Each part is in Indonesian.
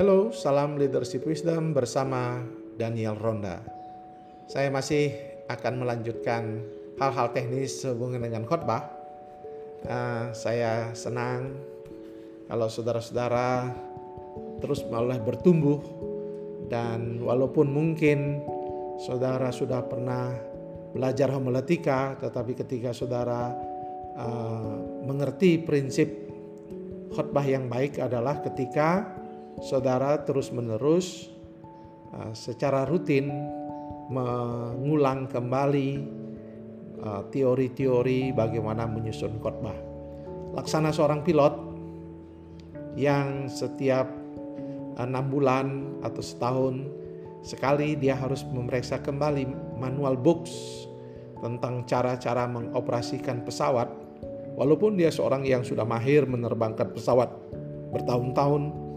Halo, salam leadership wisdom bersama Daniel Ronda. Saya masih akan melanjutkan hal-hal teknis sehubungan dengan khotbah. Uh, saya senang kalau saudara-saudara terus malah bertumbuh dan walaupun mungkin saudara sudah pernah belajar homiletika, tetapi ketika saudara uh, mengerti prinsip khotbah yang baik adalah ketika saudara terus-menerus uh, secara rutin mengulang kembali uh, teori-teori bagaimana menyusun khotbah. Laksana seorang pilot yang setiap enam bulan atau setahun sekali dia harus memeriksa kembali manual books tentang cara-cara mengoperasikan pesawat walaupun dia seorang yang sudah mahir menerbangkan pesawat bertahun-tahun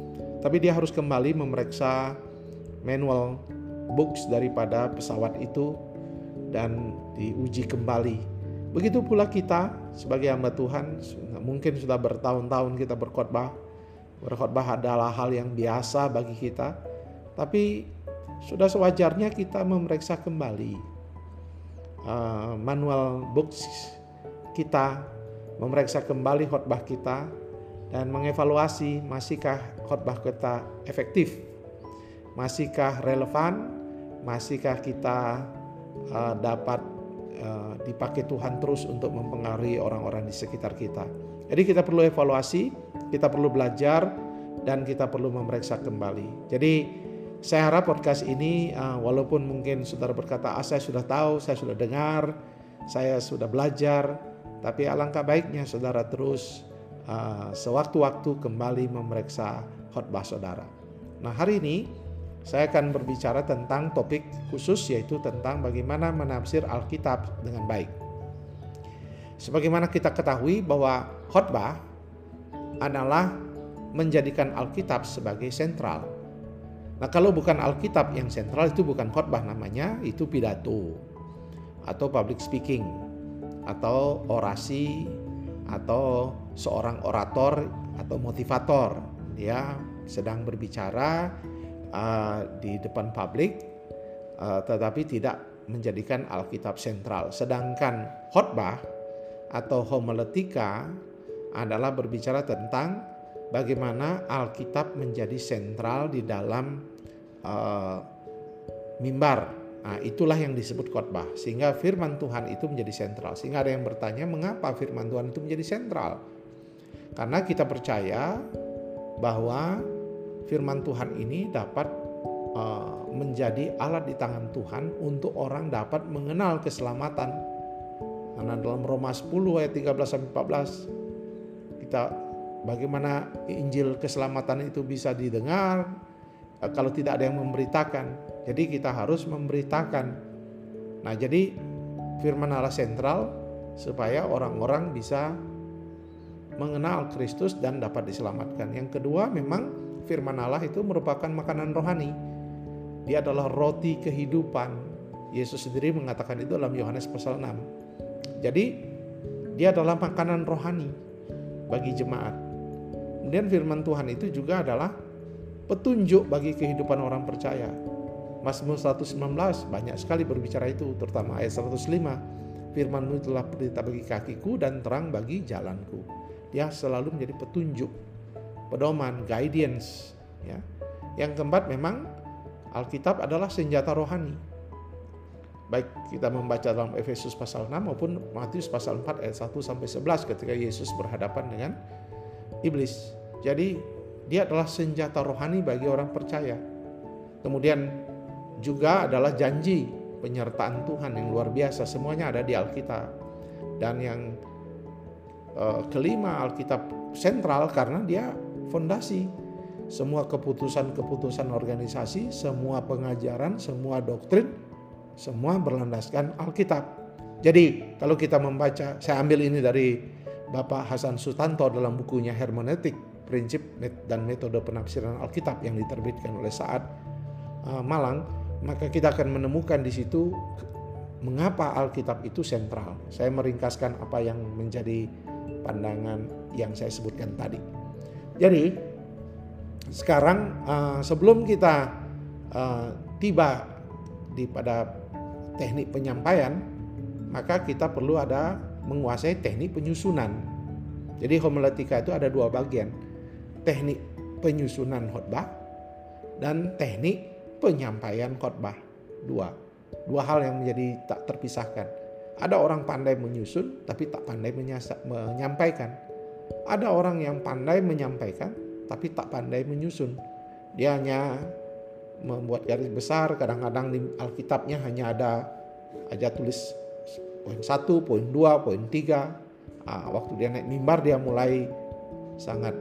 tapi dia harus kembali memeriksa manual books daripada pesawat itu dan diuji kembali. Begitu pula kita sebagai hamba Tuhan, mungkin sudah bertahun-tahun kita berkhotbah. Berkhotbah adalah hal yang biasa bagi kita, tapi sudah sewajarnya kita memeriksa kembali uh, manual books kita, memeriksa kembali khotbah kita, dan mengevaluasi masihkah khotbah kita efektif, masihkah relevan, masihkah kita uh, dapat uh, dipakai Tuhan terus untuk mempengaruhi orang-orang di sekitar kita. Jadi kita perlu evaluasi, kita perlu belajar, dan kita perlu memeriksa kembali. Jadi saya harap podcast ini uh, walaupun mungkin saudara berkata, ah saya sudah tahu, saya sudah dengar, saya sudah belajar, tapi alangkah baiknya saudara terus uh, sewaktu-waktu kembali memeriksa khotbah saudara. Nah, hari ini saya akan berbicara tentang topik khusus yaitu tentang bagaimana menafsir Alkitab dengan baik. Sebagaimana kita ketahui bahwa khotbah adalah menjadikan Alkitab sebagai sentral. Nah, kalau bukan Alkitab yang sentral itu bukan khotbah namanya, itu pidato atau public speaking atau orasi atau seorang orator atau motivator dia sedang berbicara uh, di depan publik uh, tetapi tidak menjadikan Alkitab sentral sedangkan khotbah atau homiletika adalah berbicara tentang bagaimana Alkitab menjadi sentral di dalam uh, mimbar Nah, itulah yang disebut khotbah. Sehingga firman Tuhan itu menjadi sentral. Sehingga ada yang bertanya, mengapa firman Tuhan itu menjadi sentral? Karena kita percaya bahwa firman Tuhan ini dapat uh, menjadi alat di tangan Tuhan untuk orang dapat mengenal keselamatan. Karena dalam Roma 10 ayat 13 sampai 14 kita bagaimana Injil keselamatan itu bisa didengar uh, kalau tidak ada yang memberitakan jadi kita harus memberitakan. Nah, jadi firman Allah sentral supaya orang-orang bisa mengenal Kristus dan dapat diselamatkan. Yang kedua, memang firman Allah itu merupakan makanan rohani. Dia adalah roti kehidupan. Yesus sendiri mengatakan itu dalam Yohanes pasal 6. Jadi, dia adalah makanan rohani bagi jemaat. Kemudian firman Tuhan itu juga adalah petunjuk bagi kehidupan orang percaya. Mazmur 119 banyak sekali berbicara itu, terutama ayat 105. Firmanmu telah berita bagi kakiku dan terang bagi jalanku. Dia selalu menjadi petunjuk, pedoman, guidance. Ya. Yang keempat memang Alkitab adalah senjata rohani. Baik kita membaca dalam Efesus pasal 6 maupun Matius pasal 4 ayat 1 sampai 11 ketika Yesus berhadapan dengan iblis. Jadi dia adalah senjata rohani bagi orang percaya. Kemudian juga adalah janji penyertaan Tuhan yang luar biasa. Semuanya ada di Alkitab. Dan yang kelima Alkitab sentral karena dia fondasi semua keputusan-keputusan organisasi, semua pengajaran, semua doktrin, semua berlandaskan Alkitab. Jadi kalau kita membaca, saya ambil ini dari Bapak Hasan Sutanto dalam bukunya Hermeneutik, Prinsip dan Metode Penafsiran Alkitab yang diterbitkan oleh Saat uh, Malang maka kita akan menemukan di situ mengapa Alkitab itu sentral. Saya meringkaskan apa yang menjadi pandangan yang saya sebutkan tadi. Jadi, sekarang uh, sebelum kita uh, tiba di pada teknik penyampaian, maka kita perlu ada menguasai teknik penyusunan. Jadi homiletika itu ada dua bagian. Teknik penyusunan khotbah dan teknik penyampaian khotbah. Dua. Dua hal yang menjadi tak terpisahkan. Ada orang pandai menyusun tapi tak pandai menyampaikan. Ada orang yang pandai menyampaikan tapi tak pandai menyusun. Dia hanya membuat garis besar, kadang-kadang di Alkitabnya hanya ada aja tulis poin satu, poin dua, poin tiga. Nah, waktu dia naik mimbar dia mulai sangat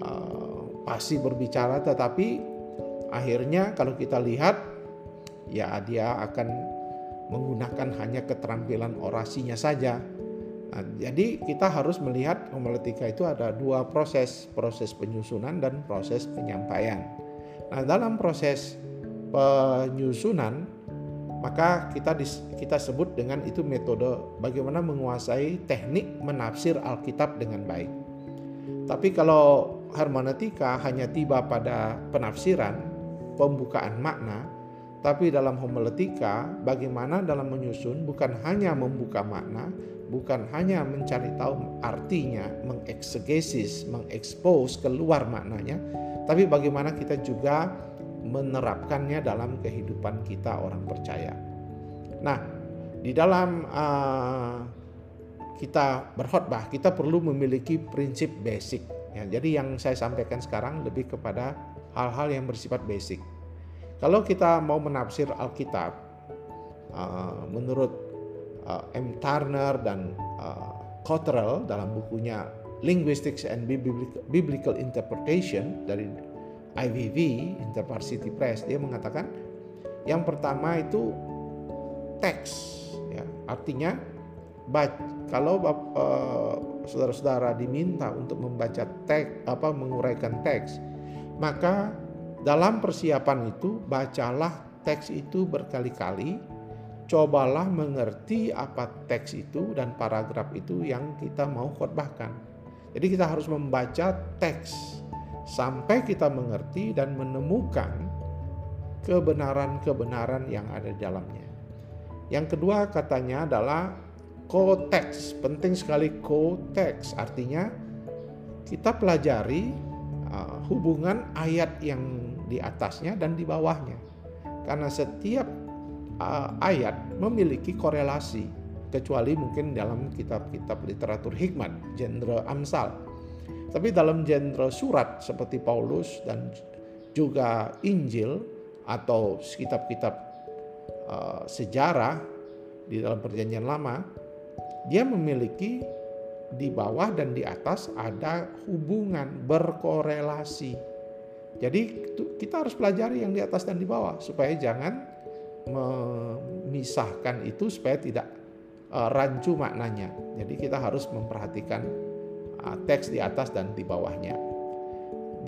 uh, pasti berbicara, tetapi akhirnya kalau kita lihat ya dia akan menggunakan hanya keterampilan orasinya saja. Nah, jadi kita harus melihat homiletika itu ada dua proses, proses penyusunan dan proses penyampaian. Nah, dalam proses penyusunan maka kita kita sebut dengan itu metode bagaimana menguasai teknik menafsir Alkitab dengan baik. Tapi kalau hermeneutika hanya tiba pada penafsiran, pembukaan makna, tapi dalam homiletika bagaimana dalam menyusun bukan hanya membuka makna, bukan hanya mencari tahu artinya, mengeksegesis, mengekspos keluar maknanya, tapi bagaimana kita juga menerapkannya dalam kehidupan kita orang percaya. Nah, di dalam uh, kita berkhotbah, kita perlu memiliki prinsip basic. Ya, jadi yang saya sampaikan sekarang lebih kepada hal-hal yang bersifat basic. Kalau kita mau menafsir Alkitab, uh, menurut uh, M. Turner dan uh, Cottrell dalam bukunya Linguistics and Biblical Interpretation dari IVV Intervarsity Press dia mengatakan yang pertama itu teks ya artinya kalau uh, saudara-saudara diminta untuk membaca teks apa menguraikan teks maka dalam persiapan itu bacalah teks itu berkali-kali cobalah mengerti apa teks itu dan paragraf itu yang kita mau khotbahkan jadi kita harus membaca teks sampai kita mengerti dan menemukan kebenaran-kebenaran yang ada di dalamnya. Yang kedua katanya adalah konteks. Penting sekali konteks. Artinya kita pelajari uh, hubungan ayat yang di atasnya dan di bawahnya. Karena setiap uh, ayat memiliki korelasi kecuali mungkin dalam kitab-kitab literatur hikmat, genre Amsal tapi dalam genre surat seperti Paulus dan juga Injil atau kitab-kitab uh, sejarah di dalam perjanjian lama, dia memiliki di bawah dan di atas ada hubungan berkorelasi. Jadi kita harus pelajari yang di atas dan di bawah supaya jangan memisahkan itu supaya tidak uh, rancu maknanya. Jadi kita harus memperhatikan Ah, teks di atas dan di bawahnya.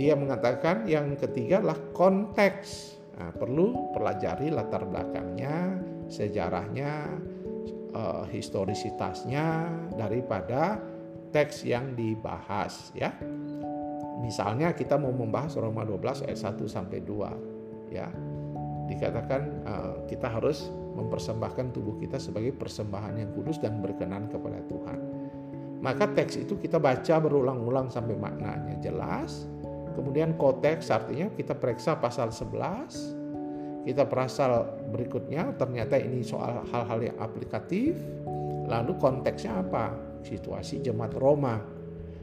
Dia mengatakan yang ketiga adalah konteks. Nah, perlu pelajari latar belakangnya, sejarahnya, uh, historisitasnya daripada teks yang dibahas ya. Misalnya kita mau membahas Roma 12 ayat 1 sampai 2 ya. Dikatakan uh, kita harus mempersembahkan tubuh kita sebagai persembahan yang kudus dan berkenan kepada Tuhan maka teks itu kita baca berulang-ulang sampai maknanya jelas. Kemudian konteks artinya kita periksa pasal 11. Kita perasal berikutnya ternyata ini soal hal-hal yang aplikatif. Lalu konteksnya apa? Situasi jemaat Roma.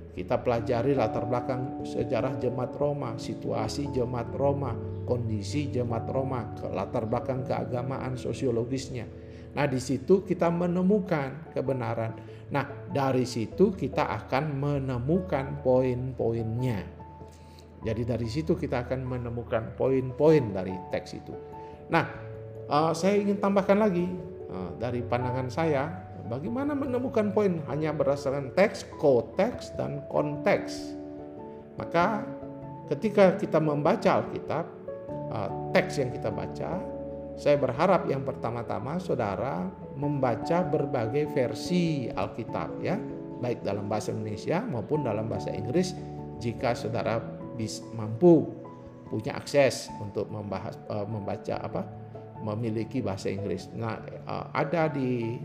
Kita pelajari latar belakang sejarah jemaat Roma, situasi jemaat Roma, kondisi jemaat Roma, latar belakang keagamaan sosiologisnya. Nah, di situ kita menemukan kebenaran Nah, dari situ kita akan menemukan poin-poinnya. Jadi dari situ kita akan menemukan poin-poin dari teks itu. Nah, uh, saya ingin tambahkan lagi uh, dari pandangan saya, bagaimana menemukan poin hanya berdasarkan teks, koteks, dan konteks. Maka ketika kita membaca Alkitab, uh, teks yang kita baca, saya berharap yang pertama-tama saudara membaca berbagai versi Alkitab ya, baik dalam bahasa Indonesia maupun dalam bahasa Inggris jika saudara bisa mampu. punya akses untuk membahas uh, membaca apa memiliki bahasa Inggris. Nah, uh, ada di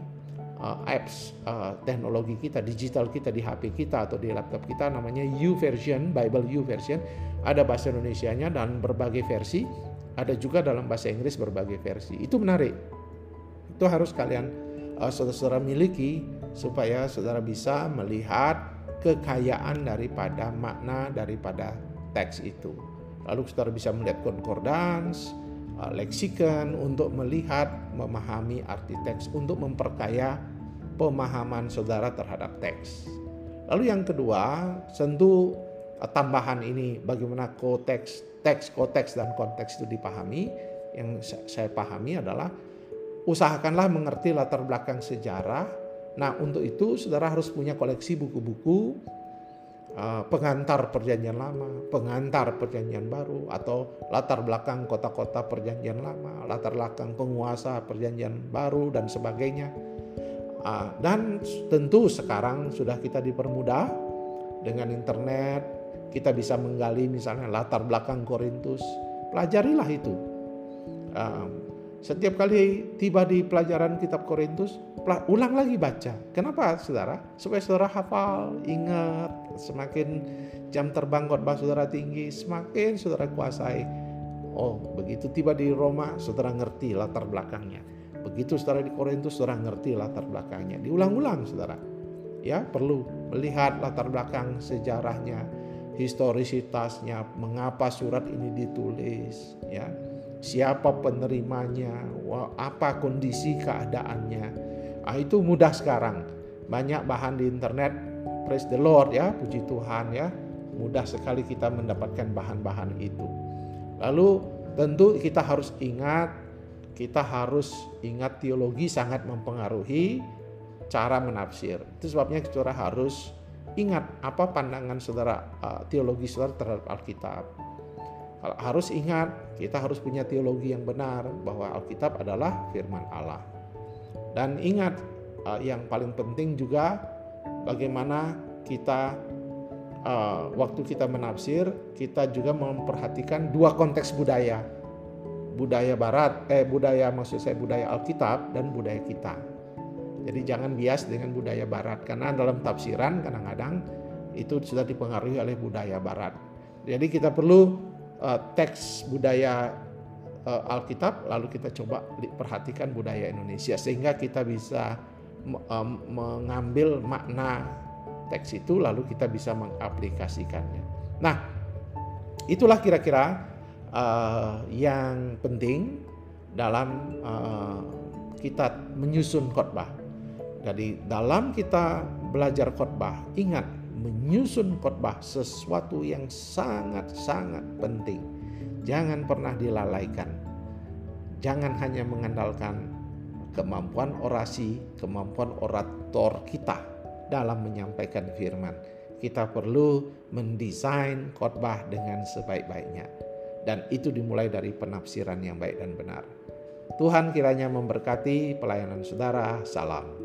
uh, apps uh, teknologi kita, digital kita di HP kita atau di laptop kita namanya U version, Bible U version. Ada bahasa Indonesia-nya dan berbagai versi. Ada juga dalam bahasa Inggris berbagai versi. Itu menarik. Itu harus kalian uh, saudara-saudara miliki supaya saudara bisa melihat kekayaan daripada makna daripada teks itu. Lalu saudara bisa melihat concordance, leksikon untuk melihat, memahami arti teks untuk memperkaya pemahaman saudara terhadap teks. Lalu yang kedua, tentu uh, tambahan ini bagaimana konteks, teks, konteks dan konteks itu dipahami. Yang saya pahami adalah usahakanlah mengerti latar belakang sejarah. Nah, untuk itu saudara harus punya koleksi buku-buku uh, pengantar perjanjian lama, pengantar perjanjian baru, atau latar belakang kota-kota perjanjian lama, latar belakang penguasa perjanjian baru, dan sebagainya. Uh, dan tentu sekarang sudah kita dipermudah dengan internet, kita bisa menggali misalnya latar belakang Korintus, pelajarilah itu. Setiap kali tiba di pelajaran kitab Korintus, ulang lagi baca. Kenapa saudara? Supaya saudara hafal, ingat. Semakin jam terbang khotbah saudara tinggi, semakin saudara kuasai. Oh, begitu tiba di Roma, saudara ngerti latar belakangnya. Begitu saudara di Korintus, saudara ngerti latar belakangnya. Diulang-ulang saudara. Ya, perlu melihat latar belakang sejarahnya, historisitasnya, mengapa surat ini ditulis, ya siapa penerimanya, apa kondisi keadaannya. Nah, itu mudah sekarang. Banyak bahan di internet, praise the Lord ya, puji Tuhan ya. Mudah sekali kita mendapatkan bahan-bahan itu. Lalu tentu kita harus ingat, kita harus ingat teologi sangat mempengaruhi cara menafsir. Itu sebabnya kita harus ingat apa pandangan saudara uh, teologi saudara terhadap Alkitab harus ingat, kita harus punya teologi yang benar bahwa Alkitab adalah firman Allah. Dan ingat, eh, yang paling penting juga bagaimana kita uh, waktu kita menafsir, kita juga memperhatikan dua konteks budaya. Budaya barat, eh budaya maksud saya budaya Alkitab dan budaya kita. Jadi jangan bias dengan budaya barat karena dalam tafsiran kadang-kadang itu sudah dipengaruhi oleh budaya barat. Jadi kita perlu uh, teks budaya uh, Alkitab, lalu kita coba perhatikan budaya Indonesia sehingga kita bisa um, mengambil makna teks itu lalu kita bisa mengaplikasikannya. Nah, itulah kira-kira uh, yang penting dalam uh, kita menyusun khotbah. Jadi dalam kita belajar khotbah, ingat menyusun khotbah sesuatu yang sangat-sangat penting. Jangan pernah dilalaikan. Jangan hanya mengandalkan kemampuan orasi, kemampuan orator kita dalam menyampaikan firman. Kita perlu mendesain khotbah dengan sebaik-baiknya. Dan itu dimulai dari penafsiran yang baik dan benar. Tuhan kiranya memberkati pelayanan saudara. Salam.